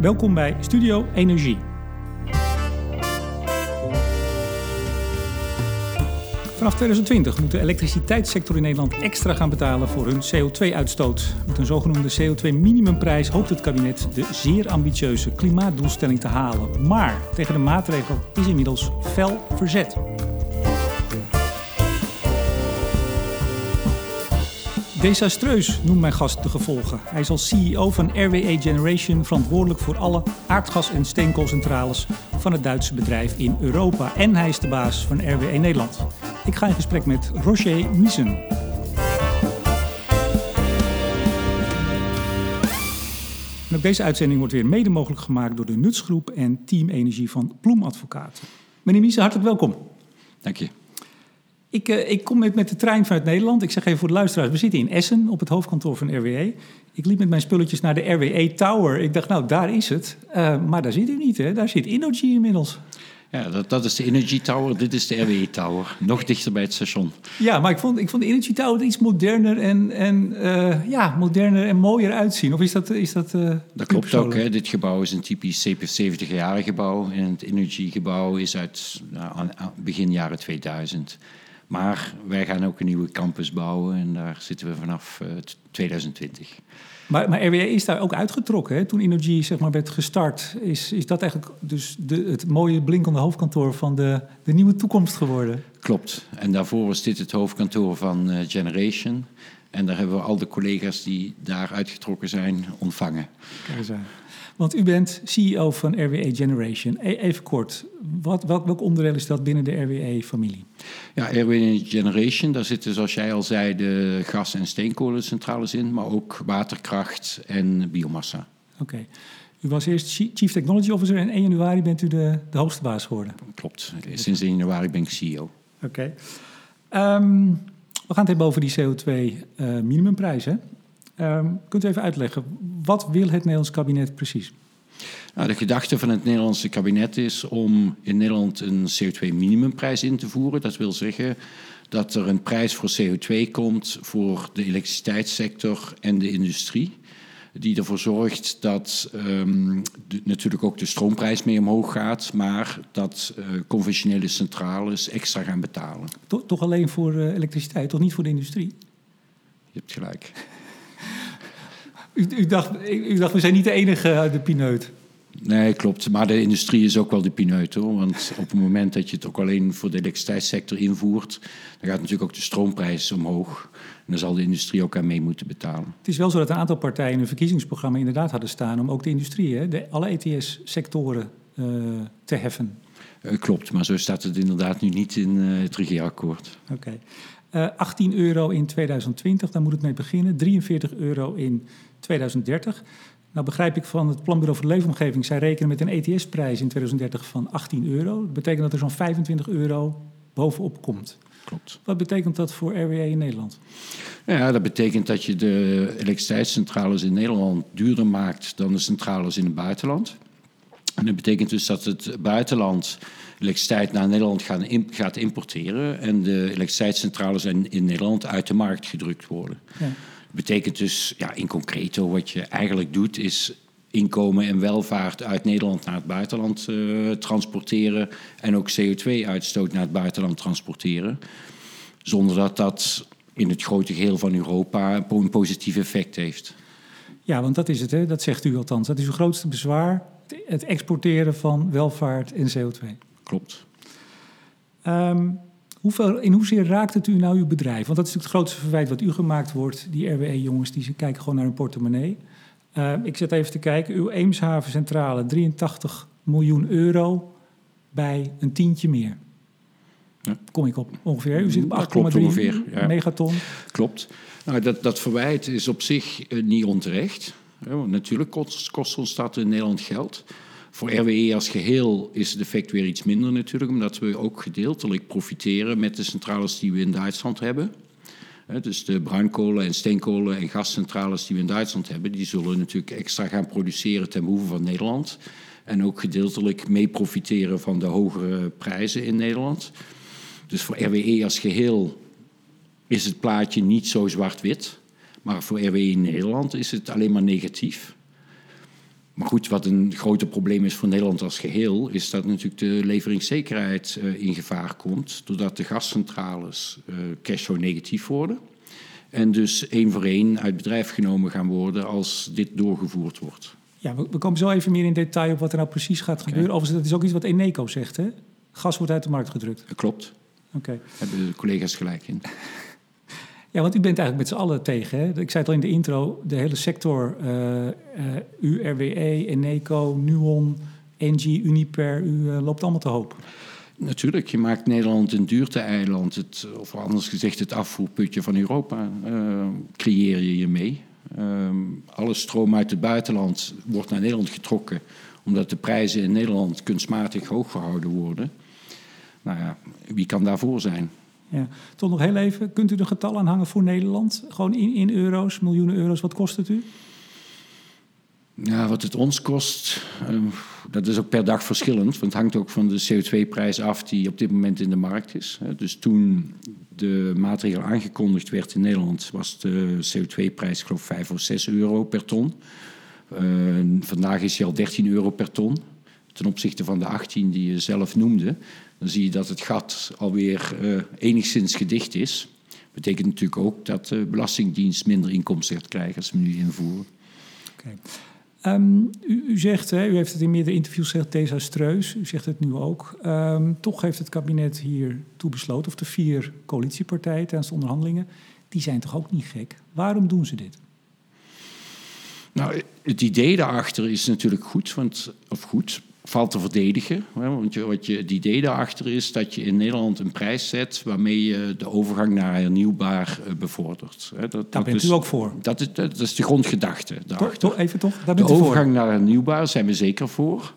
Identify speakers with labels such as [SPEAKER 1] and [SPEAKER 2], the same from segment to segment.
[SPEAKER 1] Welkom bij Studio Energie. Vanaf 2020 moet de elektriciteitssector in Nederland extra gaan betalen voor hun CO2-uitstoot. Met een zogenoemde CO2-minimumprijs hoopt het kabinet de zeer ambitieuze klimaatdoelstelling te halen. Maar tegen de maatregel is inmiddels fel verzet. Desastreus noemt mijn gast de gevolgen. Hij is als CEO van RWE Generation verantwoordelijk voor alle aardgas- en steenkoolcentrales van het Duitse bedrijf in Europa. En hij is de baas van RWE Nederland. Ik ga in gesprek met Roger Miesen. En ook deze uitzending wordt weer mede mogelijk gemaakt door de Nutsgroep en Team Energie van Ploem Advocaten. Meneer Miesen, hartelijk welkom.
[SPEAKER 2] Dank je.
[SPEAKER 1] Ik, uh, ik kom met, met de trein vanuit Nederland. Ik zeg even voor de luisteraars, we zitten in Essen op het hoofdkantoor van RWE. Ik liep met mijn spulletjes naar de RWE Tower. Ik dacht, nou, daar is het. Uh, maar daar zit u niet, hè? Daar zit Innogy inmiddels.
[SPEAKER 2] Ja, dat, dat is de Energy Tower, dit is de RWE Tower. Nog dichter bij het station.
[SPEAKER 1] Ja, maar ik vond, ik vond de Energy Tower iets moderner en, en, uh, ja, moderner en mooier uitzien. Of is dat... Is dat, uh,
[SPEAKER 2] dat klopt ook. Hè. Dit gebouw is een typisch 70-jarige gebouw. En het Energy gebouw is uit nou, begin jaren 2000. Maar wij gaan ook een nieuwe campus bouwen en daar zitten we vanaf uh, 2020.
[SPEAKER 1] Maar, maar RWE is daar ook uitgetrokken. Hè? Toen Energy zeg maar, werd gestart, is, is dat eigenlijk dus de, het mooie blinkende hoofdkantoor van de, de nieuwe toekomst geworden?
[SPEAKER 2] Klopt. En daarvoor was dit het hoofdkantoor van uh, Generation. En daar hebben we al de collega's die daar uitgetrokken zijn ontvangen.
[SPEAKER 1] Kijk eens aan. Want u bent CEO van RWE Generation. E even kort, wat, welk, welk onderdeel is dat binnen de RWE-familie?
[SPEAKER 2] Ja, RWE Generation, daar zitten zoals jij al zei de gas- en steenkolencentrales in, maar ook waterkracht en biomassa.
[SPEAKER 1] Oké. Okay. U was eerst Chief Technology Officer en 1 januari bent u de, de hoogste baas geworden.
[SPEAKER 2] Klopt. Sinds 1 januari ben ik CEO.
[SPEAKER 1] Oké. Okay. Um, we gaan het hebben over die CO2-minimumprijs. Uh, um, kunt u even uitleggen, wat wil het Nederlands kabinet precies?
[SPEAKER 2] Nou, de gedachte van het Nederlandse kabinet is om in Nederland een CO2-minimumprijs in te voeren. Dat wil zeggen dat er een prijs voor CO2 komt voor de elektriciteitssector en de industrie. Die ervoor zorgt dat um, de, natuurlijk ook de stroomprijs mee omhoog gaat, maar dat uh, conventionele centrales extra gaan betalen.
[SPEAKER 1] Toch, toch alleen voor uh, elektriciteit, toch niet voor de industrie?
[SPEAKER 2] Je hebt gelijk.
[SPEAKER 1] U, u, dacht, u dacht, we zijn niet de enige, de pineut.
[SPEAKER 2] Nee, klopt. Maar de industrie is ook wel de pineut hoor. Want op het moment dat je het ook alleen voor de elektriciteitssector invoert, dan gaat natuurlijk ook de stroomprijs omhoog. En dan zal de industrie ook aan mee moeten betalen.
[SPEAKER 1] Het is wel zo dat een aantal partijen in hun verkiezingsprogramma inderdaad hadden staan om ook de industrie, hè, de, alle ETS-sectoren uh, te heffen.
[SPEAKER 2] Uh, klopt, maar zo staat het inderdaad nu niet in uh, het regeerakkoord.
[SPEAKER 1] Oké. Okay. 18 euro in 2020, daar moet het mee beginnen. 43 euro in 2030. Nou begrijp ik van het Planbureau voor de Leefomgeving, zij rekenen met een ETS-prijs in 2030 van 18 euro. Dat betekent dat er zo'n 25 euro bovenop komt.
[SPEAKER 2] Klopt.
[SPEAKER 1] Wat betekent dat voor RWE in Nederland?
[SPEAKER 2] Ja, dat betekent dat je de elektriciteitscentrales in Nederland duurder maakt dan de centrales in het buitenland. En dat betekent dus dat het buitenland elektriciteit naar Nederland gaat importeren en de elektriciteitscentrales in Nederland uit de markt gedrukt worden. Ja betekent dus ja, in concreto wat je eigenlijk doet is inkomen en welvaart uit Nederland naar het buitenland uh, transporteren en ook CO2-uitstoot naar het buitenland transporteren. Zonder dat dat in het grote geheel van Europa een positief effect heeft.
[SPEAKER 1] Ja, want dat is het, hè? dat zegt u althans. Dat is uw grootste bezwaar, het exporteren van welvaart en CO2.
[SPEAKER 2] Klopt.
[SPEAKER 1] Um, Hoeveel, in hoezeer raakt het u nou uw bedrijf? Want dat is natuurlijk het grootste verwijt wat u gemaakt wordt. Die RWE-jongens die kijken gewoon naar hun portemonnee. Uh, ik zit even te kijken. Uw Eemshaven Centrale, 83 miljoen euro bij een tientje meer. Ja. Kom ik op ongeveer. U zit op 8,3 ja. megaton.
[SPEAKER 2] Klopt. Nou, dat, dat verwijt is op zich uh, niet onterecht. Ja, natuurlijk kost, kost ons dat in Nederland geld. Voor RWE als geheel is het effect weer iets minder natuurlijk, omdat we ook gedeeltelijk profiteren met de centrales die we in Duitsland hebben. Dus de bruinkolen en steenkolen en gascentrales die we in Duitsland hebben, die zullen natuurlijk extra gaan produceren ten behoeve van Nederland. En ook gedeeltelijk mee profiteren van de hogere prijzen in Nederland. Dus voor RWE als geheel is het plaatje niet zo zwart-wit. Maar voor RWE in Nederland is het alleen maar negatief. Maar goed, wat een groter probleem is voor Nederland als geheel, is dat natuurlijk de leveringszekerheid uh, in gevaar komt, doordat de gascentrales uh, cashflow negatief worden. En dus één voor één uit bedrijf genomen gaan worden als dit doorgevoerd wordt.
[SPEAKER 1] Ja, we, we komen zo even meer in detail op wat er nou precies gaat okay. gebeuren. Overigens, dat is ook iets wat Eneco zegt, hè? Gas wordt uit de markt gedrukt.
[SPEAKER 2] Klopt.
[SPEAKER 1] Oké. Okay.
[SPEAKER 2] Hebben de collega's gelijk in.
[SPEAKER 1] Ja, want u bent eigenlijk met z'n allen tegen. Hè? Ik zei het al in de intro, de hele sector, uh, uh, URWE, Eneco, Nuon, Engie, Uniper, u uh, loopt allemaal te hoop.
[SPEAKER 2] Natuurlijk, je maakt Nederland een duurte-eiland, of anders gezegd het afvoerputje van Europa, creëer je je mee. Um, alle stroom uit het buitenland wordt naar Nederland getrokken, omdat de prijzen in Nederland kunstmatig hoog gehouden worden. Nou ja, wie kan daarvoor zijn?
[SPEAKER 1] Ja. Tot nog heel even, kunt u de getallen aanhangen voor Nederland? Gewoon in, in euro's, miljoenen euro's, wat kost het u?
[SPEAKER 2] Ja, wat het ons kost, uh, dat is ook per dag verschillend. Want het hangt ook van de CO2-prijs af die op dit moment in de markt is. Dus toen de maatregel aangekondigd werd in Nederland, was de CO2-prijs geloof 5 of 6 euro per ton. Uh, vandaag is hij al 13 euro per ton. Ten opzichte van de 18 die je zelf noemde dan zie je dat het gat alweer uh, enigszins gedicht is. Betekent natuurlijk ook dat de Belastingdienst minder inkomsten gaat krijgen als we nu invoeren.
[SPEAKER 1] Okay. Um, u, u, zegt, hè, u heeft het in meerdere interviews gezegd, desastreus. U zegt het nu ook. Um, toch heeft het kabinet hier toe besloten, of de vier coalitiepartijen tijdens de onderhandelingen, die zijn toch ook niet gek? Waarom doen ze dit?
[SPEAKER 2] Nou, het idee daarachter is natuurlijk goed, want, of goed, valt te verdedigen. Want je, wat je, het idee daarachter is dat je in Nederland een prijs zet waarmee je de overgang naar hernieuwbaar eh, bevordert.
[SPEAKER 1] Dat, Daar dat bent u ook voor?
[SPEAKER 2] Dat is, dat is de grondgedachte daarachter.
[SPEAKER 1] Toch, even toch?
[SPEAKER 2] Daar bent de overgang naar hernieuwbaar zijn we zeker voor.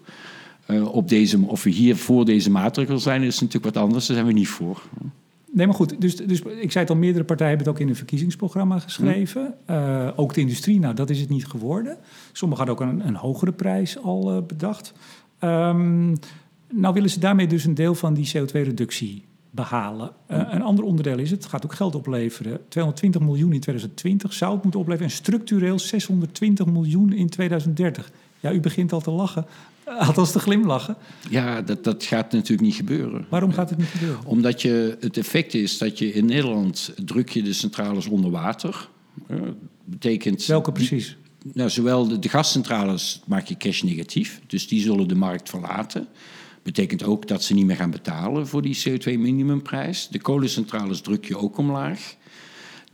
[SPEAKER 2] Uh, op deze, of we hier voor deze maatregel zijn, is natuurlijk wat anders. Daar zijn we niet voor.
[SPEAKER 1] Nee, maar goed. Dus, dus ik zei het al, meerdere partijen hebben het ook in een verkiezingsprogramma geschreven. Hm. Uh, ook de industrie, nou, dat is het niet geworden. Sommigen hadden ook een, een hogere prijs al uh, bedacht. Um, nou willen ze daarmee dus een deel van die CO2-reductie behalen. Uh, een ander onderdeel is, het gaat ook geld opleveren. 220 miljoen in 2020 zou het moeten opleveren... en structureel 620 miljoen in 2030. Ja, u begint al te lachen, althans te glimlachen.
[SPEAKER 2] Ja, dat, dat gaat natuurlijk niet gebeuren.
[SPEAKER 1] Waarom gaat het niet gebeuren?
[SPEAKER 2] Omdat je, het effect is dat je in Nederland druk je de centrales onder water. Uh, betekent...
[SPEAKER 1] Welke precies?
[SPEAKER 2] Nou, zowel de, gascentrales maak je cash negatief, dus die zullen de markt verlaten. Betekent ook dat ze niet meer gaan betalen voor die CO2-minimumprijs. De kolencentrales druk je ook omlaag.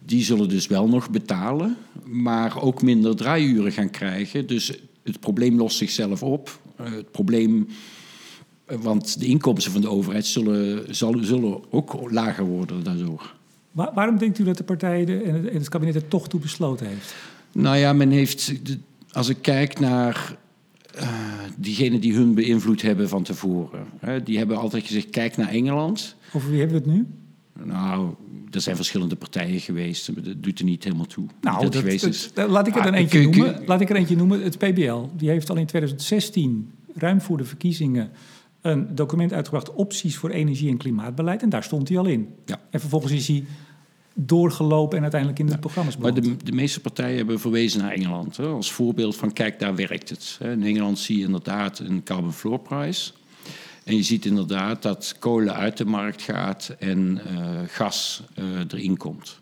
[SPEAKER 2] Die zullen dus wel nog betalen, maar ook minder draaiuren gaan krijgen. Dus het probleem lost zichzelf op. Uh, het probleem, uh, want de inkomsten van de overheid zullen, ook lager worden daardoor.
[SPEAKER 1] Waar, waarom denkt u dat de partijen en het kabinet er toch toe besloten heeft?
[SPEAKER 2] Nou ja, men heeft, als ik kijk naar uh, diegenen die hun beïnvloed hebben van tevoren, hè, die hebben altijd gezegd: kijk naar Engeland.
[SPEAKER 1] Over wie hebben we het nu?
[SPEAKER 2] Nou, er zijn verschillende partijen geweest. Dat doet er niet helemaal toe.
[SPEAKER 1] Nou, dat, dat geweest is. Dat, laat ik er ah, dan eentje noemen. Laat ik er eentje noemen. Het PBL. Die heeft al in 2016, ruim voor de verkiezingen, een document uitgebracht, opties voor energie- en klimaatbeleid. En daar stond hij al in. Ja. En vervolgens is hij doorgelopen en uiteindelijk in de ja, programma's
[SPEAKER 2] beland. Maar de, de, meeste partijen hebben verwezen naar Engeland. Hè, als voorbeeld van kijk, daar werkt het. In Engeland zie je inderdaad een carbon floor price. En je ziet inderdaad dat kolen uit de markt gaat en uh, gas uh, erin komt.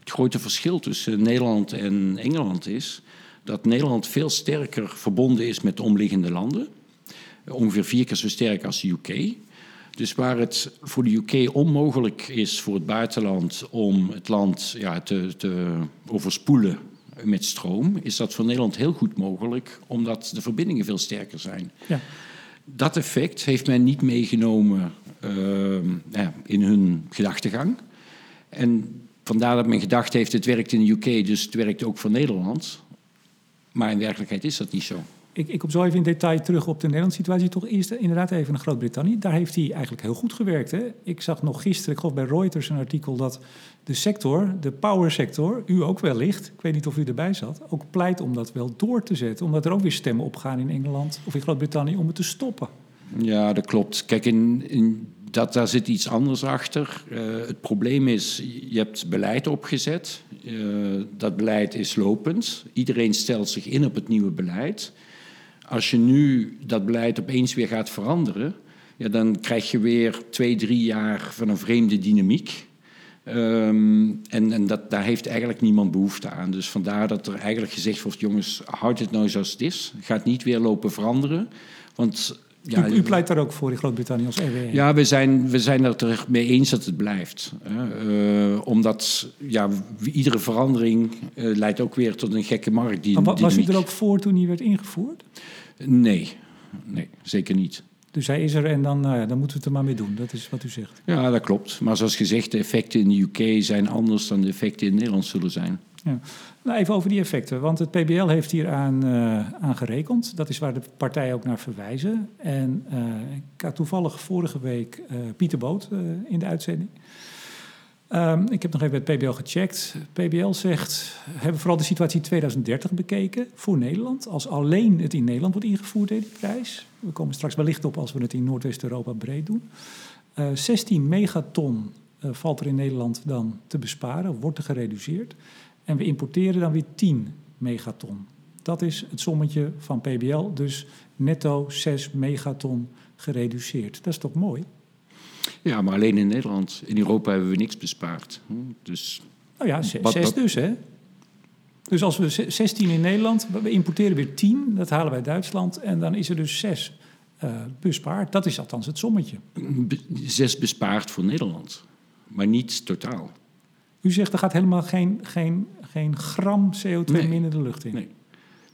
[SPEAKER 2] Het grote verschil tussen Nederland en Engeland is dat Nederland veel sterker verbonden is met de omliggende landen. Ongeveer vier keer zo sterk als de UK. Dus waar het voor de UK onmogelijk is voor het buitenland om het land ja, te, te overspoelen met stroom, is dat voor Nederland heel goed mogelijk, omdat de verbindingen veel sterker zijn. Ja. Dat effect heeft men niet meegenomen uh, ja, in hun gedachtegang. En vandaar dat men gedacht heeft, het werkt in de UK, dus het werkt ook voor Nederland. Maar in werkelijkheid is dat niet zo
[SPEAKER 1] ik, ik kom zo even in detail terug op de Nederlandse situatie. Toch eerst inderdaad even naar Groot-Brittannië. Daar heeft hij eigenlijk heel goed gewerkt. Hè? Ik zag nog gisteren, ik geloof bij Reuters, een artikel dat de sector, de powersector, u ook wellicht, ik weet niet of u erbij zat, ook pleit om dat wel door te zetten. Omdat er ook weer stemmen opgaan in Engeland of in Groot-Brittannië om het te stoppen.
[SPEAKER 2] Ja, dat klopt. Kijk, in, in dat, daar zit iets anders achter. Uh, het probleem is, je hebt beleid opgezet. Uh, dat beleid is lopend. Iedereen stelt zich in op het nieuwe beleid. Als je nu dat beleid opeens weer gaat veranderen, ja, dan krijg je weer twee, drie jaar van een vreemde dynamiek. Ehm, en en dat, daar heeft eigenlijk niemand behoefte aan. Dus vandaar dat er eigenlijk gezegd wordt: jongens, houd het nou zoals het is. Gaat niet weer lopen veranderen. Want
[SPEAKER 1] ja, u, pleit daar ook voor in Groot-Brittannië als RWE?
[SPEAKER 2] Ja, we zijn, we zijn het er mee eens dat het blijft. Uh, omdat ja, iedere verandering uh, leidt ook weer tot een gekke markt. Die,
[SPEAKER 1] maar was u er ook voor toen die werd ingevoerd?
[SPEAKER 2] Nee, nee zeker niet.
[SPEAKER 1] Dus hij is er en dan, nou ja, dan moeten we het er maar mee doen. Dat is wat u zegt.
[SPEAKER 2] Ja, dat klopt. Maar zoals gezegd, de effecten in de UK zijn anders dan de effecten in Nederland zullen zijn.
[SPEAKER 1] Ja. Nou, even over die effecten, want het PBL heeft hier aan, uh, aan gerekend. Dat is waar de partijen ook naar verwijzen. En uh, ik had toevallig vorige week uh, Pieter Boot in de uitzending. Um, ik heb nog even het PBL gecheckt. PBL zegt, hebben vooral de situatie 2030 bekeken voor Nederland. Als alleen het in Nederland wordt ingevoerd, die prijs. We komen straks wellicht op als we het in Noordwest-Europa breed doen. 16 megaton valt er in Nederland dan te besparen, wordt er gereduceerd. En we importeren dan weer 10 megaton. Dat is het sommetje van PBL, dus netto 6 megaton gereduceerd. Dat is toch mooi?
[SPEAKER 2] Ja, maar alleen in Nederland. In Europa hebben we niks bespaard. Dus,
[SPEAKER 1] nou ja, 6 dus hè? Dus als we 16 in Nederland, we importeren weer 10, dat halen wij Duitsland. En dan is er dus 6 uh, eh, bespaard. Dat is althans het sommetje.
[SPEAKER 2] 6 bespaard voor Nederland, maar niet totaal.
[SPEAKER 1] U zegt er gaat helemaal geen, geen, geen gram CO2 nee. minder de lucht in.
[SPEAKER 2] Nee.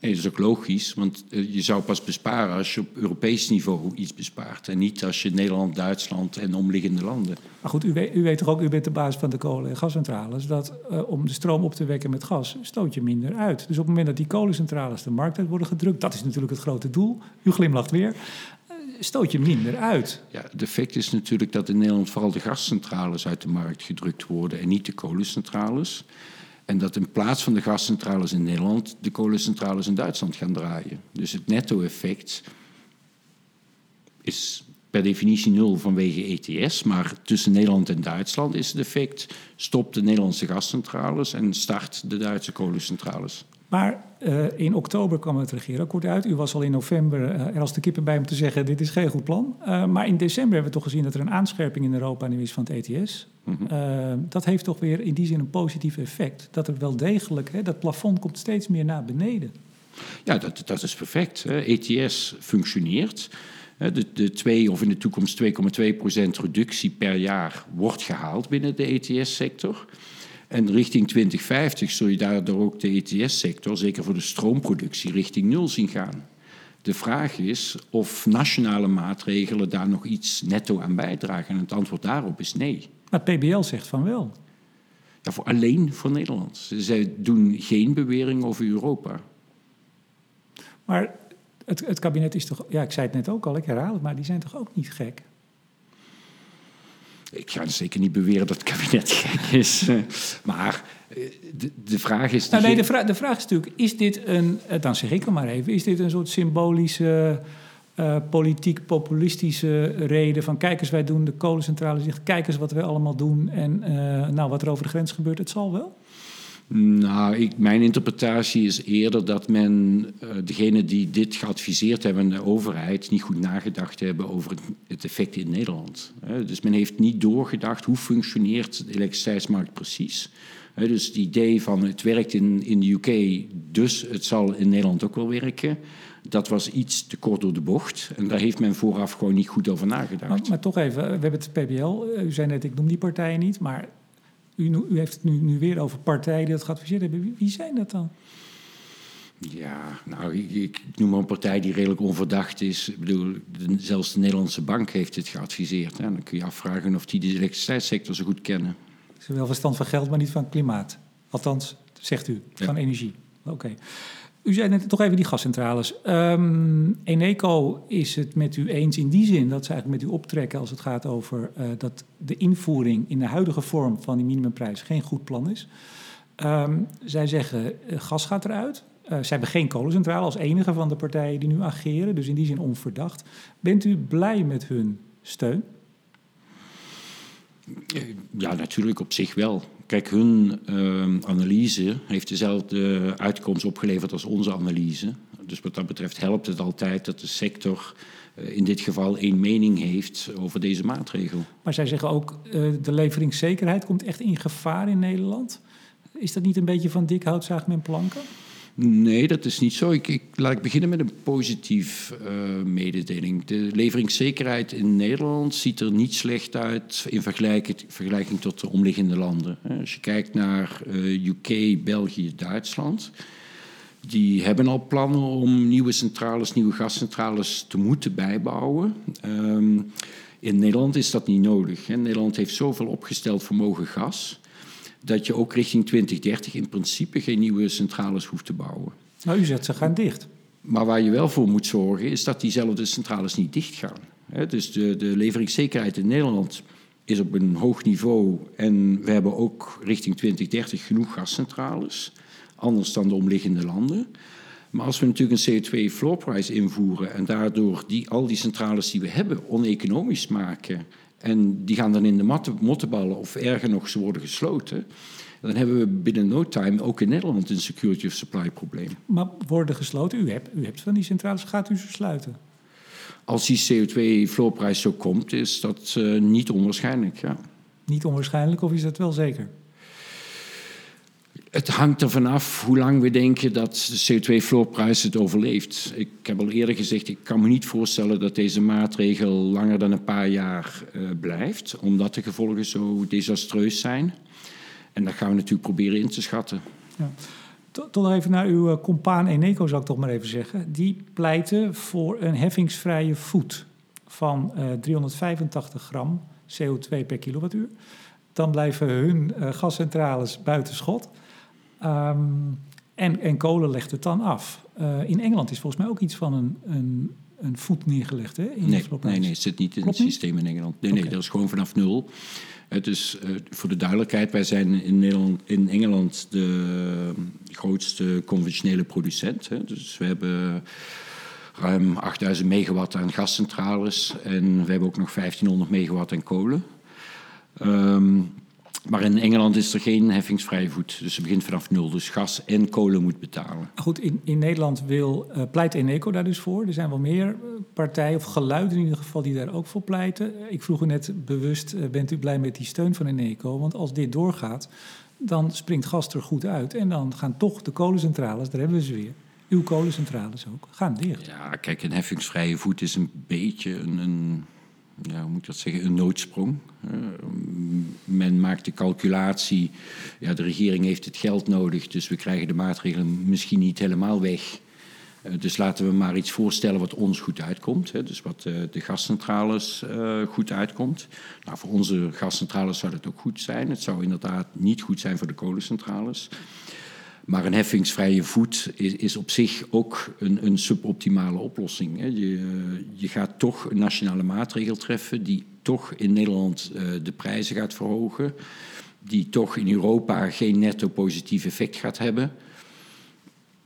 [SPEAKER 2] nee, dat is ook logisch, want eh, je zou pas besparen als je op Europees niveau iets bespaart. En niet als je Nederland, Duitsland en omliggende landen.
[SPEAKER 1] Maar goed, u weet, u weet toch ook, u bent de baas van de kolen- en gascentrales, dat uh, om de stroom op te wekken met gas stoot je minder uit. Dus op het moment dat die kolencentrales de markt uit worden gedrukt, dat is natuurlijk het grote doel. U glimlacht weer stoot je minder uit.
[SPEAKER 2] Ja, de effect is natuurlijk dat in Nederland vooral de gascentrales uit de markt gedrukt worden en niet de kolencentrales. En dat in plaats van de gascentrales in Nederland de kolencentrales in Duitsland gaan draaien. Dus het netto-effect is per definitie nul vanwege ETS. Maar tussen Nederland en Duitsland is het effect: stop de Nederlandse gascentrales en start de Duitse kolencentrales.
[SPEAKER 1] Maar uh, in oktober kwam het regeerakkoord uit. U was al in november uh, er als de kippen bij om te zeggen: dit is geen goed plan. Uh, maar in december hebben we toch gezien dat er een aanscherping in Europa nu is van het ETS. Mm -hmm. dat heeft toch weer in die zin een positief effect. Dat er wel degelijk, hè, dat plafond komt steeds meer naar beneden.
[SPEAKER 2] Ja, dat, dat is perfect. Hè. ETS functioneert. De, de 2 of in de toekomst 2,2% reductie per jaar wordt gehaald binnen de ETS-sector. En richting 2050 zul je daardoor ook de ETS-sector, zeker voor de stroomproductie, richting nul zien gaan. De vraag is of nationale maatregelen daar nog iets netto aan bijdragen. En het antwoord daarop is nee.
[SPEAKER 1] Maar PBL zegt van wel.
[SPEAKER 2] Ja, voor, alleen voor Nederland. Zij doen geen bewering over Europa.
[SPEAKER 1] Maar het, het kabinet is toch, ja, ik zei het net ook al, ik herhaal het, maar die zijn toch ook niet gek?
[SPEAKER 2] Ik ga zeker niet beweren dat het kabinet gek is. maar eh, de, de vraag is...
[SPEAKER 1] Nou, nee, de, vraag, de vraag is natuurlijk, is dit een... Eh, dan zeg ik het maar even. Is dit een soort symbolische... Uh, politiek populistische reden van kijk eens, wij doen de kolencentrale zegt kijk eens wat wij allemaal doen en uh, nou wat er over de grens gebeurt, het zal wel?
[SPEAKER 2] Nou, ik, mijn interpretatie is eerder dat men, uh, degene die dit geadviseerd hebben, de overheid, niet goed nagedacht hebben over het, effect in Nederland. dus men heeft niet doorgedacht hoe functioneert de elektriciteitsmarkt precies. dus het idee van het werkt in, in de UK, dus het zal in Nederland ook wel werken. Dat was iets te kort door de bocht. En daar heeft men vooraf gewoon niet goed over nagedacht.
[SPEAKER 1] Maar, maar toch even, we hebben het PBL. U zei net, ik noem die partijen niet. Maar u, u heeft het nu, nu, weer over partijen die dat geadviseerd hebben. Wie, zijn dat dan?
[SPEAKER 2] Ja, nou, ik, ik, noem maar een partij die redelijk onverdacht is. Ik bedoel, zelfs de Nederlandse bank heeft het geadviseerd. Hè. Dan kun je afvragen of die de elektriciteitssector zo goed kennen.
[SPEAKER 1] Ze hebben wel verstand van geld, maar niet van klimaat. Althans, zegt u, van energie. Oké. U zei net toch even die gascentrales. Um, Eneco is het met u eens in die zin dat ze eigenlijk met u optrekken als het gaat over uh, dat de invoering in de huidige vorm van die minimumprijs geen goed plan is. Um, zij zeggen uh, gas gaat eruit. Uh, ze hebben geen kolencentrale als enige van de partijen die nu ageren, dus in die zin onverdacht. Bent u blij met hun steun?
[SPEAKER 2] Ja, natuurlijk op zich wel. Kijk, hun uh, analyse heeft dezelfde uitkomst opgeleverd als onze analyse. Dus wat dat betreft helpt het altijd dat de sector eh, in dit geval één mening heeft over deze maatregel.
[SPEAKER 1] Maar zij zeggen ook, uh, de leveringszekerheid komt echt in gevaar in Nederland. Is dat niet een beetje van dik hout zaagt men planken?
[SPEAKER 2] Nee, dat is niet zo. Ik, ik laat ik beginnen met een positief uh, mededeling. De leveringszekerheid in Nederland ziet er niet slecht uit in vergelijking, tot de omliggende landen. Als je kijkt naar uh, UK, België, Duitsland, die hebben al plannen om nieuwe centrales, nieuwe gascentrales te moeten bijbouwen. Um, in Nederland is dat niet nodig. Hè. Nederland heeft zoveel opgesteld vermogen gas dat je ook richting 2030 in principe geen nieuwe centrales hoeft te bouwen.
[SPEAKER 1] Nou, u zegt ze gaan dicht.
[SPEAKER 2] Maar waar je wel voor moet zorgen is dat diezelfde centrales niet dicht gaan. Dus de, de leveringszekerheid in Nederland is op een hoog niveau en we hebben ook richting 2030 genoeg gascentrales, anders dan de omliggende landen. Maar als we natuurlijk een CO2 floor price invoeren en daardoor die, al die centrales die we hebben oneconomisch maken en die gaan dan in de mottenballen of erger nog, ze worden gesloten. Dan hebben we binnen no time ook in Nederland een security of supply probleem.
[SPEAKER 1] Maar worden gesloten? U hebt, u hebt van die centrales, gaat u ze sluiten?
[SPEAKER 2] Als die CO2-floorprijs zo komt, is dat uh, niet onwaarschijnlijk, ja.
[SPEAKER 1] Niet onwaarschijnlijk of is dat wel zeker?
[SPEAKER 2] Het hangt ervan af hoe lang we denken dat de CO2-floorprijs het overleeft. Ik heb al eerder gezegd, ik kan me niet voorstellen dat deze maatregel langer dan een paar jaar uh, blijft, omdat de gevolgen zo desastreus zijn. En dat gaan we natuurlijk proberen in te schatten. Ja.
[SPEAKER 1] Tot even naar uw uh, compaan Eneco, zou ik toch maar even zeggen. Die pleiten voor een heffingsvrije voet van uh, 385 gram CO2 per kilowattuur. Dan blijven hun gascentrales buiten schot. Um, en, en kolen legt het dan af. Uh, in Engeland is volgens mij ook iets van een, een, een voet neergelegd. Hè, in
[SPEAKER 2] nee, nee, nee, het zit niet in Klopt het systeem in Engeland. Nee, okay. nee, dat is gewoon vanaf nul. Het is uh, voor de duidelijkheid, wij zijn in, Nederland, in Engeland de grootste conventionele producent. Hè. Dus we hebben ruim 8000 megawatt aan gascentrales en we hebben ook nog 1500 megawatt aan kolen. Um, maar in Engeland is er geen heffingsvrije voet. Dus het begint vanaf nul. Dus gas en kolen moet betalen.
[SPEAKER 1] Goed, in, in Nederland wil, uh, pleit Eneco daar dus voor. Er zijn wel meer eh, partijen, of geluiden in ieder geval, die daar ook voor pleiten. Ik vroeg u net bewust, uh, bent u blij met die steun van Eneco? Want als dit doorgaat, dan springt gas er goed uit. En dan gaan toch de kolencentrales, daar hebben we ze weer... Uw kolencentrales ook, gaan dicht.
[SPEAKER 2] Ja, kijk, een heffingsvrije voet is een beetje een, een ja, hoe moet ik dat zeggen, een noodsprong. men maakt de calculatie, ja, de regering heeft het geld nodig, dus we krijgen de maatregelen misschien niet helemaal weg. Uh, dus laten we maar iets voorstellen wat ons goed uitkomt. Hè, dus wat uh, de gascentrales goed uitkomt. Nou, voor onze gascentrales zou dat ook goed zijn. Het zou inderdaad niet goed zijn voor de kolencentrales. Maar een heffingsvrije voet is, is op zich ook een, een suboptimale oplossing. Hè. Je, je, gaat toch een nationale maatregel treffen die toch in Nederland uh, de prijzen gaat verhogen, die toch in Europa geen netto positief effect gaat hebben.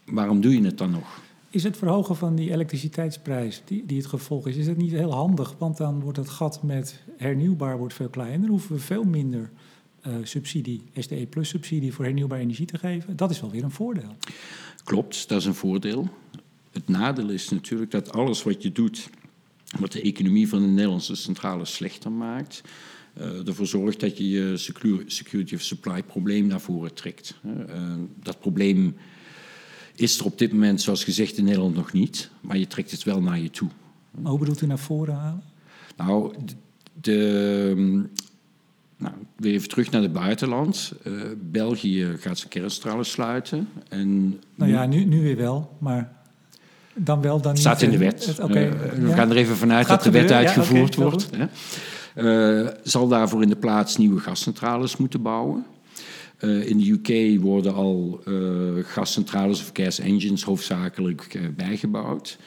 [SPEAKER 2] Waarom doe je het dan nog?
[SPEAKER 1] Is het verhogen van die elektriciteitsprijs, die, die het gevolg is, is het niet heel handig? Want dan wordt het gat met hernieuwbaar wordt veel kleiner, hoeven we veel minder subsidie, SDE Plus subsidie voor hernieuwbare energie te geven. Dat is wel weer een voordeel.
[SPEAKER 2] Klopt, dat is een voordeel. Het nadeel is natuurlijk dat alles wat je doet, wat de economie van de Nederlandse centrale slechter maakt, uh, ervoor zorgt dat je je security of supply probleem naar voren trekt. Uh, dat probleem is er op dit moment, zoals gezegd, in Nederland nog niet, maar je trekt het wel naar je toe.
[SPEAKER 1] Maar hoe bedoelt u naar voren halen?
[SPEAKER 2] Nou, de, weer even terug naar het buitenland. Uh, België gaat zijn kerncentrales sluiten. En
[SPEAKER 1] nou ja, nu, nu weer wel, maar dan wel dan
[SPEAKER 2] niet. Staat in de wet. Het, okay, uh, we ja. gaan er even vanuit dat de wet uitgevoerd ja, okay, wordt. Uh, zal daarvoor in de plaats nieuwe gascentrales moeten bouwen. in de UK worden al gascentrales of gas engines hoofdzakelijk bijgebouwd.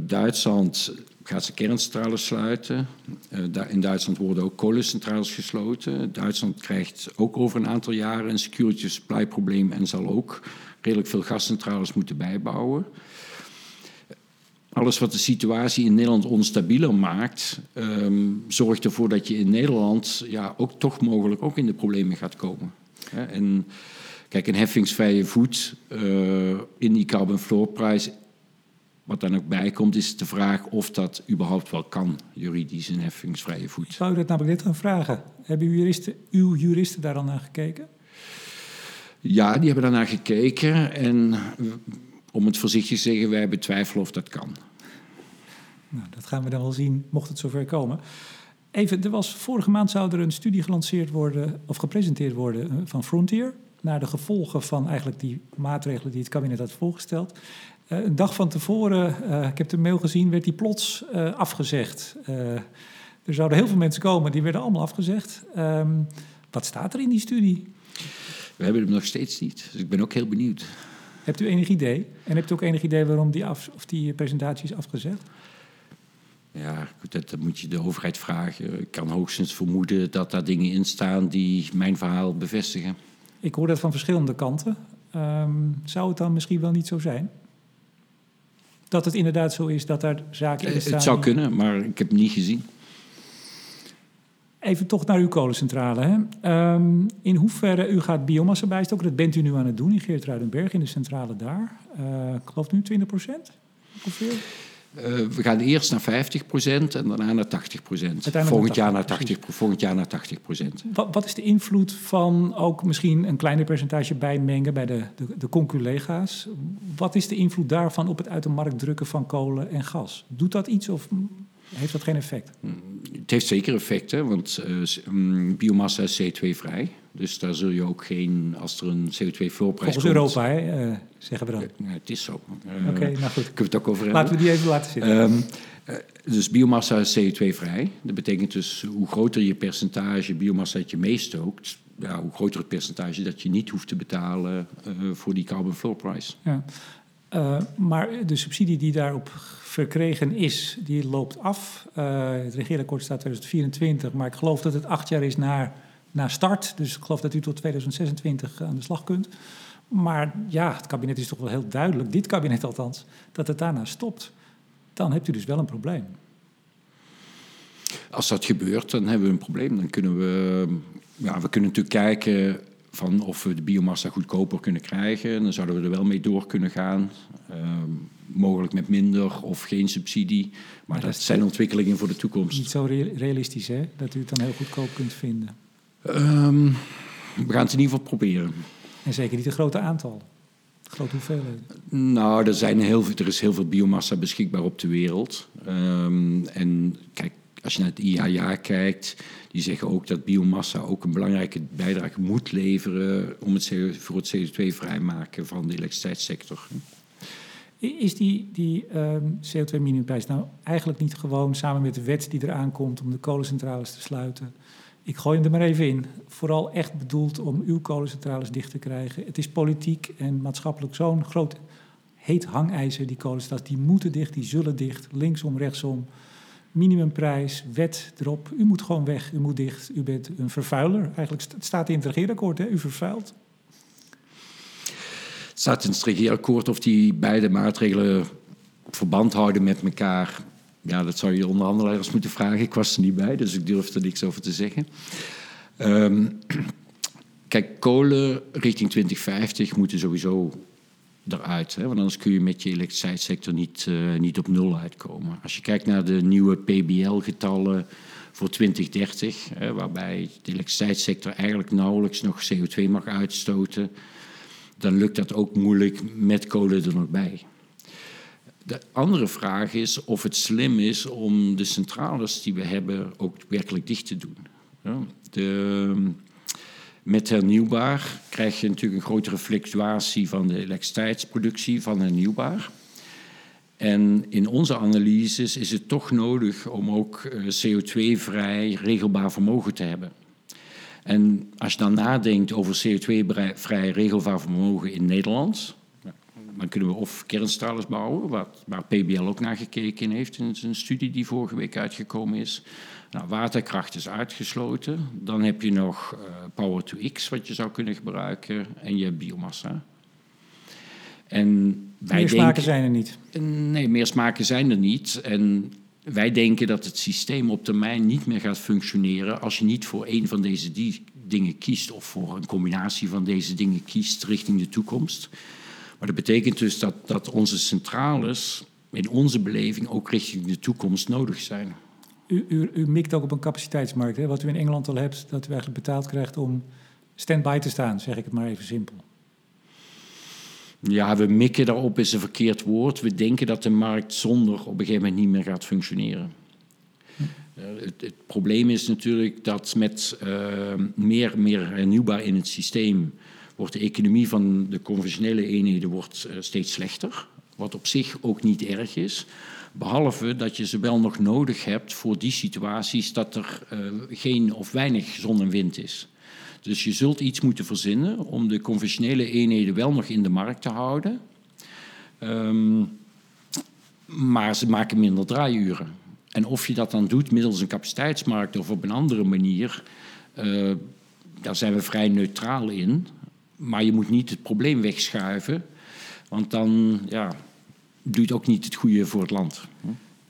[SPEAKER 2] Duitsland gaat ze kerncentrales sluiten. Uh, in Duitsland worden ook kolencentrales gesloten. Duitsland krijgt ook over een aantal jaren een security supply probleem en zal ook redelijk veel gascentrales moeten bijbouwen. Alles wat de situatie in Nederland onstabieler maakt, um, zorgt ervoor dat je in Nederland ja, ook toch mogelijk ook in de problemen gaat komen. En kijk, een heffingsvrije voet uh, in die carbon floor prijs Wat dan ook bijkomt, is de vraag of dat überhaupt wel kan, juridisch een heffingsvrije voet.
[SPEAKER 1] Ik zou u dat namelijk net gaan vragen. Hebben uw juristen, uw juristen daar al naar gekeken?
[SPEAKER 2] Ja, die hebben daarnaar gekeken. En om het voorzichtig te zeggen, wij betwijfelen of dat kan.
[SPEAKER 1] Nou, dat gaan we dan wel zien, mocht het zover komen. Even, er was, vorige maand zou er een studie gelanceerd worden, of gepresenteerd worden, eh, van Frontier. Naar de gevolgen van eigenlijk die maatregelen die het kabinet had voorgesteld. Uh, een dag van tevoren, uh, ik heb de mail gezien, werd die plots uh, afgezegd. er zouden heel veel mensen komen, die werden allemaal afgezegd. Um, wat staat er in die studie?
[SPEAKER 2] We hebben hem nog steeds niet, dus ik ben ook heel benieuwd.
[SPEAKER 1] Hebt u enig idee? En hebt u ook enig idee waarom die, af, of die presentatie is afgezegd?
[SPEAKER 2] Ja, dat, dat, moet je de overheid vragen. Ik kan hoogstens vermoeden dat daar dingen in staan die mijn verhaal bevestigen.
[SPEAKER 1] Ik hoor dat van verschillende kanten. Um, zou het dan misschien wel niet zo zijn? Dat het inderdaad zo is dat daar zaken in
[SPEAKER 2] staan?
[SPEAKER 1] Eh,
[SPEAKER 2] het zou kunnen, maar ik heb het niet gezien.
[SPEAKER 1] Even toch naar uw kolencentrale. Hè? Um, in hoeverre u gaat biomassa bijstoken? Dat bent u nu aan het doen in Geertruidenberg, in de centrale daar. Uh, ik geloof nu 20 procent ongeveer.
[SPEAKER 2] Uh, we gaan eerst naar 50 procent en daarna naar 80 procent. Volgend, jaar naar 80, volgend jaar naar 80 procent.
[SPEAKER 1] Wat, wat, is de invloed van ook misschien een kleiner percentage bijmengen bij de, de, de conculega's? Wat is de invloed daarvan op het uit de markt drukken van kolen en gas? Doet dat iets of heeft dat geen effect?
[SPEAKER 2] Het heeft zeker effecten, want uh, biomassa is CO2-vrij. Dus daar zul je ook geen, als er een CO2-voorprijs
[SPEAKER 1] Volgens Europa, hè, uh, zeggen we dan.
[SPEAKER 2] Ja, het is zo.
[SPEAKER 1] Uh, Oké, okay, nou goed.
[SPEAKER 2] Kunnen we het ook over
[SPEAKER 1] hebben? Laten we die even laten zitten.
[SPEAKER 2] Um, dus biomassa is CO2-vrij. Dat betekent dus hoe groter je percentage biomassa dat je meestookt, ja, hoe groter het percentage dat je niet hoeft te betalen voor die carbon floor price.
[SPEAKER 1] Ja. Uh, maar de subsidie die daarop verkregen is, die loopt af. Uh, het regeerakkoord staat 2024, maar ik geloof dat het acht jaar is naar, naar start. Dus ik geloof dat u tot 2026 aan de slag kunt. Maar ja, het kabinet is toch wel heel duidelijk, dit kabinet althans, dat het daarna stopt. Dan hebt u dus wel een probleem.
[SPEAKER 2] Als dat gebeurt, dan hebben we een probleem. Dan kunnen we, ja, we kunnen natuurlijk kijken van of we de biomassa goedkoper kunnen krijgen. Dan zouden we er wel mee door kunnen gaan. Uh, mogelijk met minder of geen subsidie. Maar, maar dat, dat zijn ontwikkelingen voor de toekomst.
[SPEAKER 1] Niet zo realistisch, hè? Dat u het dan heel goedkoop kunt vinden.
[SPEAKER 2] Um, we gaan het in ieder geval proberen.
[SPEAKER 1] En zeker niet een grote aantal. Grote hoeveelheden.
[SPEAKER 2] Nou, er, zijn heel, er is heel veel biomassa beschikbaar op de wereld. Um, en kijk, als je naar het IAA kijkt, die zeggen ook dat biomassa ook een belangrijke bijdrage moet leveren om het voor het CO2-vrijmaken van de elektriciteitssector.
[SPEAKER 1] Is die, die um, CO2-minimumprijs nou eigenlijk niet gewoon samen met de wet die eraan komt om de kolencentrales te sluiten? Ik gooi hem er maar even in. Vooral echt bedoeld om uw kolencentrales dicht te krijgen. Het is politiek en maatschappelijk zo'n groot heet hangijzer, die kolencentrales. Die moeten dicht, die zullen dicht, linksom, rechtsom minimumprijs, wet erop. U moet gewoon weg, u moet dicht, u bent een vervuiler. Eigenlijk staat in het regeerakkoord, hè? u vervuilt.
[SPEAKER 2] Het staat in het regeerakkoord of die beide maatregelen verband houden met elkaar. Ja, dat zou je onderhandelaars moeten vragen. Ik was er niet bij, dus ik durf er niks over te zeggen. Um, kijk, kolen richting 2050 moeten sowieso eruit. Hè? Want anders kun je met je elektriciteitssector niet, uh, niet op nul uitkomen. Als je kijkt naar de nieuwe PBL-getallen voor 2030, hè, waarbij de elektriciteitssector eigenlijk nauwelijks nog CO2 mag uitstoten, dan lukt dat ook moeilijk met kolen er nog bij. De andere vraag is of het slim is om de centrales die we hebben ook werkelijk dicht te doen. De, met hernieuwbaar krijg je natuurlijk een grotere fluctuatie van de elektriciteitsproductie van hernieuwbaar. En in onze analyses is het toch nodig om ook eh, CO2-vrij regelbaar vermogen te hebben. En als je dan nadenkt over CO2-vrij regelbaar vermogen in Nederland, dan kunnen we of kerncentrales bouwen, wat, waar PBL ook naar gekeken heeft in zijn studie die vorige week uitgekomen is. Nou, waterkracht is uitgesloten. Dan heb je nog uh, Power to X, wat je zou kunnen gebruiken, en je hebt biomassa.
[SPEAKER 1] En wij meer smaken zijn er niet.
[SPEAKER 2] Nee, meer smaken zijn er niet. En wij denken dat het systeem op termijn niet meer gaat functioneren als je niet voor een van deze die dingen kiest of voor een combinatie van deze dingen kiest richting de toekomst. Maar dat betekent dus dat, dat onze centrales in onze beleving ook richting de toekomst nodig zijn.
[SPEAKER 1] U, u, u mikt ook op een capaciteitsmarkt. Hè? Wat u in Engeland al hebt, dat u eigenlijk betaald krijgt om stand-by te staan, zeg ik het maar even simpel.
[SPEAKER 2] Ja, we mikken daarop is een verkeerd woord. We denken dat de markt zonder op een gegeven moment niet meer gaat functioneren. Uh, het, het, probleem is natuurlijk dat met uh, meer, meer hernieuwbaar in het systeem wordt de economie van de conventionele eenheden wordt, uh, steeds slechter. Wat op zich ook niet erg is. Behalve dat je ze wel nog nodig hebt voor die situaties dat er geen of weinig zon en wind is. Dus je zult iets moeten verzinnen om de conventionele eenheden wel nog in de markt te houden. Um, maar ze maken minder draaiuren. En of je dat dan doet middels een capaciteitsmarkt of op een andere manier, uh, daar zijn we vrij neutraal in. Maar je moet niet het probleem wegschuiven, want dan ja, doe je ook niet het goede voor het land.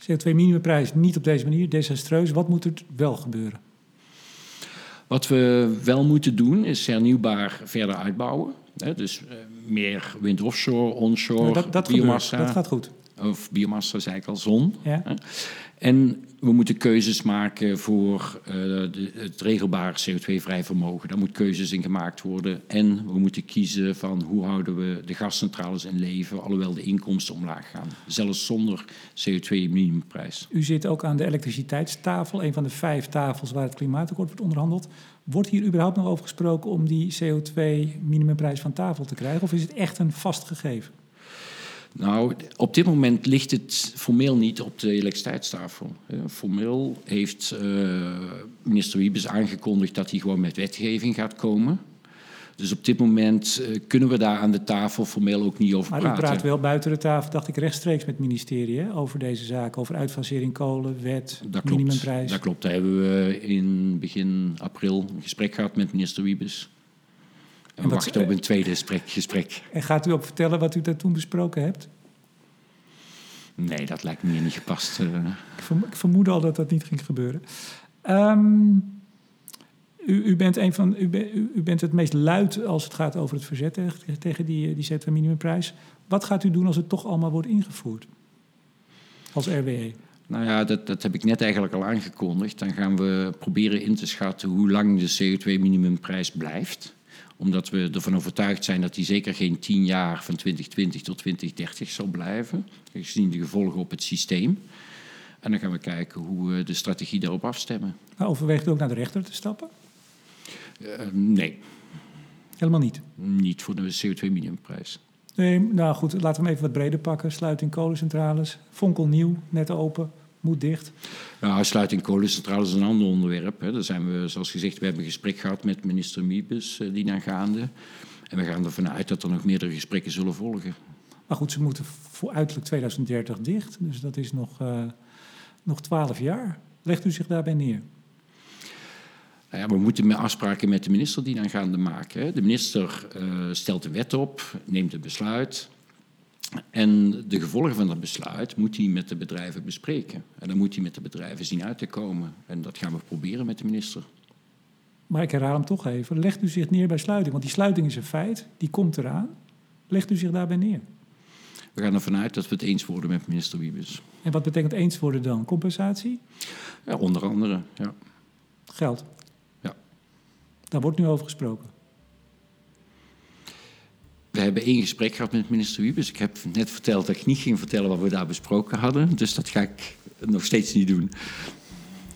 [SPEAKER 1] CO2-minimumprijs niet op deze manier, desastreus. Wat moet er wel gebeuren?
[SPEAKER 2] Wat we wel moeten doen is hernieuwbaar verder uitbouwen. Dus uh, meer wind offshore, onshore,
[SPEAKER 1] nou, dat, dat
[SPEAKER 2] biomassa.
[SPEAKER 1] Gebeurt. Dat gaat goed.
[SPEAKER 2] Of biomassa, zei ik al, zon.
[SPEAKER 1] Ja.
[SPEAKER 2] En we moeten keuzes maken voor de, het regelbaar CO2-vrij vermogen. Daar moet keuzes in gemaakt worden. En we moeten kiezen van hoe houden we de gascentrales in leven, alhoewel de inkomsten omlaag gaan. Zelfs zonder CO2-minimumprijs.
[SPEAKER 1] U zit ook aan de elektriciteitstafel, een van de vijf tafels waar het klimaatakkoord wordt onderhandeld. Wordt hier überhaupt nog over gesproken om die CO2-minimumprijs van tafel te krijgen? Of is het echt een vast gegeven?
[SPEAKER 2] Nou, op dit moment ligt het formeel niet op de elektriciteitstafel. Formeel heeft uh, minister Wiebes aangekondigd dat hij gewoon met wetgeving gaat komen. Dus op dit moment uh, kunnen we daar aan de tafel formeel ook niet over
[SPEAKER 1] maar
[SPEAKER 2] praten.
[SPEAKER 1] Maar u praat wel buiten de tafel, dacht ik, rechtstreeks met het ministerie hè, over deze zaak. Over uitfasering kolen, wet,
[SPEAKER 2] dat
[SPEAKER 1] minimumprijs.
[SPEAKER 2] Klopt, dat klopt. Daar hebben we in begin april een gesprek gehad met minister Wiebes. En, we wachten op een tweede gesprek, gesprek.
[SPEAKER 1] En gaat u ook vertellen wat u daar toen besproken hebt?
[SPEAKER 2] Nee, dat lijkt me niet gepast. Uh.
[SPEAKER 1] Ik, verm ik, vermoedde al dat dat niet ging gebeuren. Um, u, u, bent een van, u, be, u, bent het meest luid als het gaat over het verzet tegen, die, die minimum-minimumprijs. Wat gaat u doen als het toch allemaal wordt ingevoerd? Als RWE?
[SPEAKER 2] Nou ja, dat, dat heb ik net eigenlijk al aangekondigd. Dan gaan we proberen in te schatten hoe lang de CO2-minimumprijs blijft omdat we ervan overtuigd zijn dat die zeker geen tien jaar van 2020 tot 2030 zal blijven. Gezien de gevolgen op het systeem. En dan gaan we kijken hoe we de strategie daarop afstemmen.
[SPEAKER 1] Maar overweegt u ook naar de rechter te stappen?
[SPEAKER 2] Uh, nee.
[SPEAKER 1] Helemaal niet?
[SPEAKER 2] Niet voor de CO2-minimumprijs.
[SPEAKER 1] Nee, nou goed, laten we hem even wat breder pakken. Sluiting kolencentrales, Vonkel nieuw, net open moet dicht.
[SPEAKER 2] Nou, sluiting kolencentrales is een ander onderwerp. Hè. Daar zijn we, zoals gezegd, we hebben een gesprek gehad met minister Miebes, uh, die naar gaande. En we gaan ervan uit dat er nog meerdere gesprekken zullen volgen.
[SPEAKER 1] Maar goed, ze moeten voor uiterlijk 2030 dicht. Dus dat is nog, uh, nog 12 jaar. Legt u zich daarbij neer?
[SPEAKER 2] Nou ja, we moeten met afspraken met de minister die dan gaande maken. Hè. De minister uh, stelt de wet op, neemt een besluit. En de gevolgen van dat besluit moet hij met de bedrijven bespreken. En dan moet hij met de bedrijven zien uit te komen. En dat gaan we proberen met de minister.
[SPEAKER 1] Maar ik herhaal hem toch even. Legt u zich neer bij sluiting? Want die sluiting is een feit, die komt eraan. Legt u zich daarbij neer?
[SPEAKER 2] We gaan ervan uit dat we het eens worden met minister Wiebes.
[SPEAKER 1] En wat betekent eens worden dan? Compensatie?
[SPEAKER 2] Ja, onder andere, ja.
[SPEAKER 1] Geld?
[SPEAKER 2] Ja.
[SPEAKER 1] Daar wordt nu over gesproken.
[SPEAKER 2] We hebben één gesprek gehad met minister Wiebes. Ik heb net verteld dat ik niet ging vertellen wat we daar besproken hadden. Dus dat ga ik nog steeds niet doen.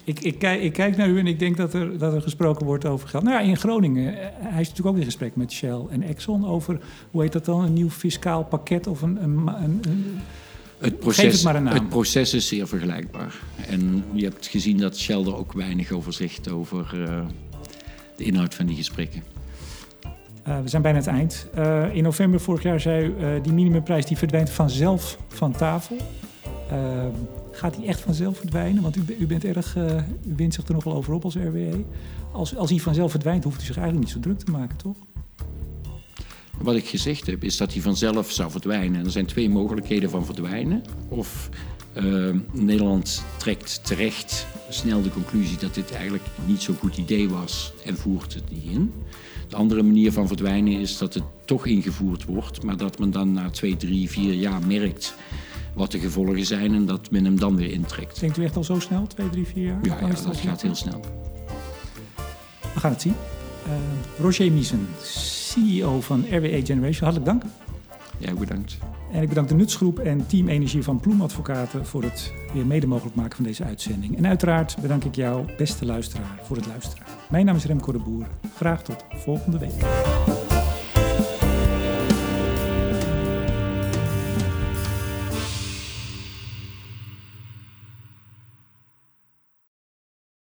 [SPEAKER 1] Ik, ik, kijk, ik kijk naar u en ik denk dat er, dat er gesproken wordt over geld. Nou ja, in Groningen, hij is natuurlijk ook in gesprek met Shell en Exxon over, hoe heet dat dan, een nieuw fiscaal pakket of een... een, een, een
[SPEAKER 2] het proces, het, maar een naam. het proces is zeer vergelijkbaar. En je hebt gezien dat Shell er ook weinig over zegt over uh, de inhoud van die gesprekken.
[SPEAKER 1] Uh, we zijn bijna het eind. Uh, in november vorig jaar zei u, uh, die minimumprijs die verdwijnt vanzelf van tafel. gaat die echt vanzelf verdwijnen? Want u, u, bent erg, u wint zich er nog wel over op als RWE. Als, als die vanzelf verdwijnt, hoeft u zich eigenlijk niet zo druk te maken, toch?
[SPEAKER 2] Wat ik gezegd heb, is dat hij vanzelf zou verdwijnen. En er zijn twee mogelijkheden van verdwijnen. Of Nederland trekt terecht snel de conclusie dat dit eigenlijk niet zo'n goed idee was en voert het niet in. De andere manier van verdwijnen is dat het toch ingevoerd wordt, maar dat men dan na twee, drie, vier jaar merkt wat de gevolgen zijn en dat men hem dan weer intrekt.
[SPEAKER 1] Denkt u echt al zo snel, twee, drie, vier jaar?
[SPEAKER 2] Ja,
[SPEAKER 1] al
[SPEAKER 2] dat gaat heel snel.
[SPEAKER 1] We gaan het zien. Eh, Roger Miesen, CEO van RWE Generation, hartelijk dank.
[SPEAKER 2] Ja, bedankt.
[SPEAKER 1] En ik bedank de Nutsgroep en Team Energie van Ploemadvocaten voor het weer mede mogelijk maken van deze uitzending. En uiteraard bedank ik jou, beste luisteraar, voor het luisteren. Mijn naam is Remco de Boer. Graag tot volgende week.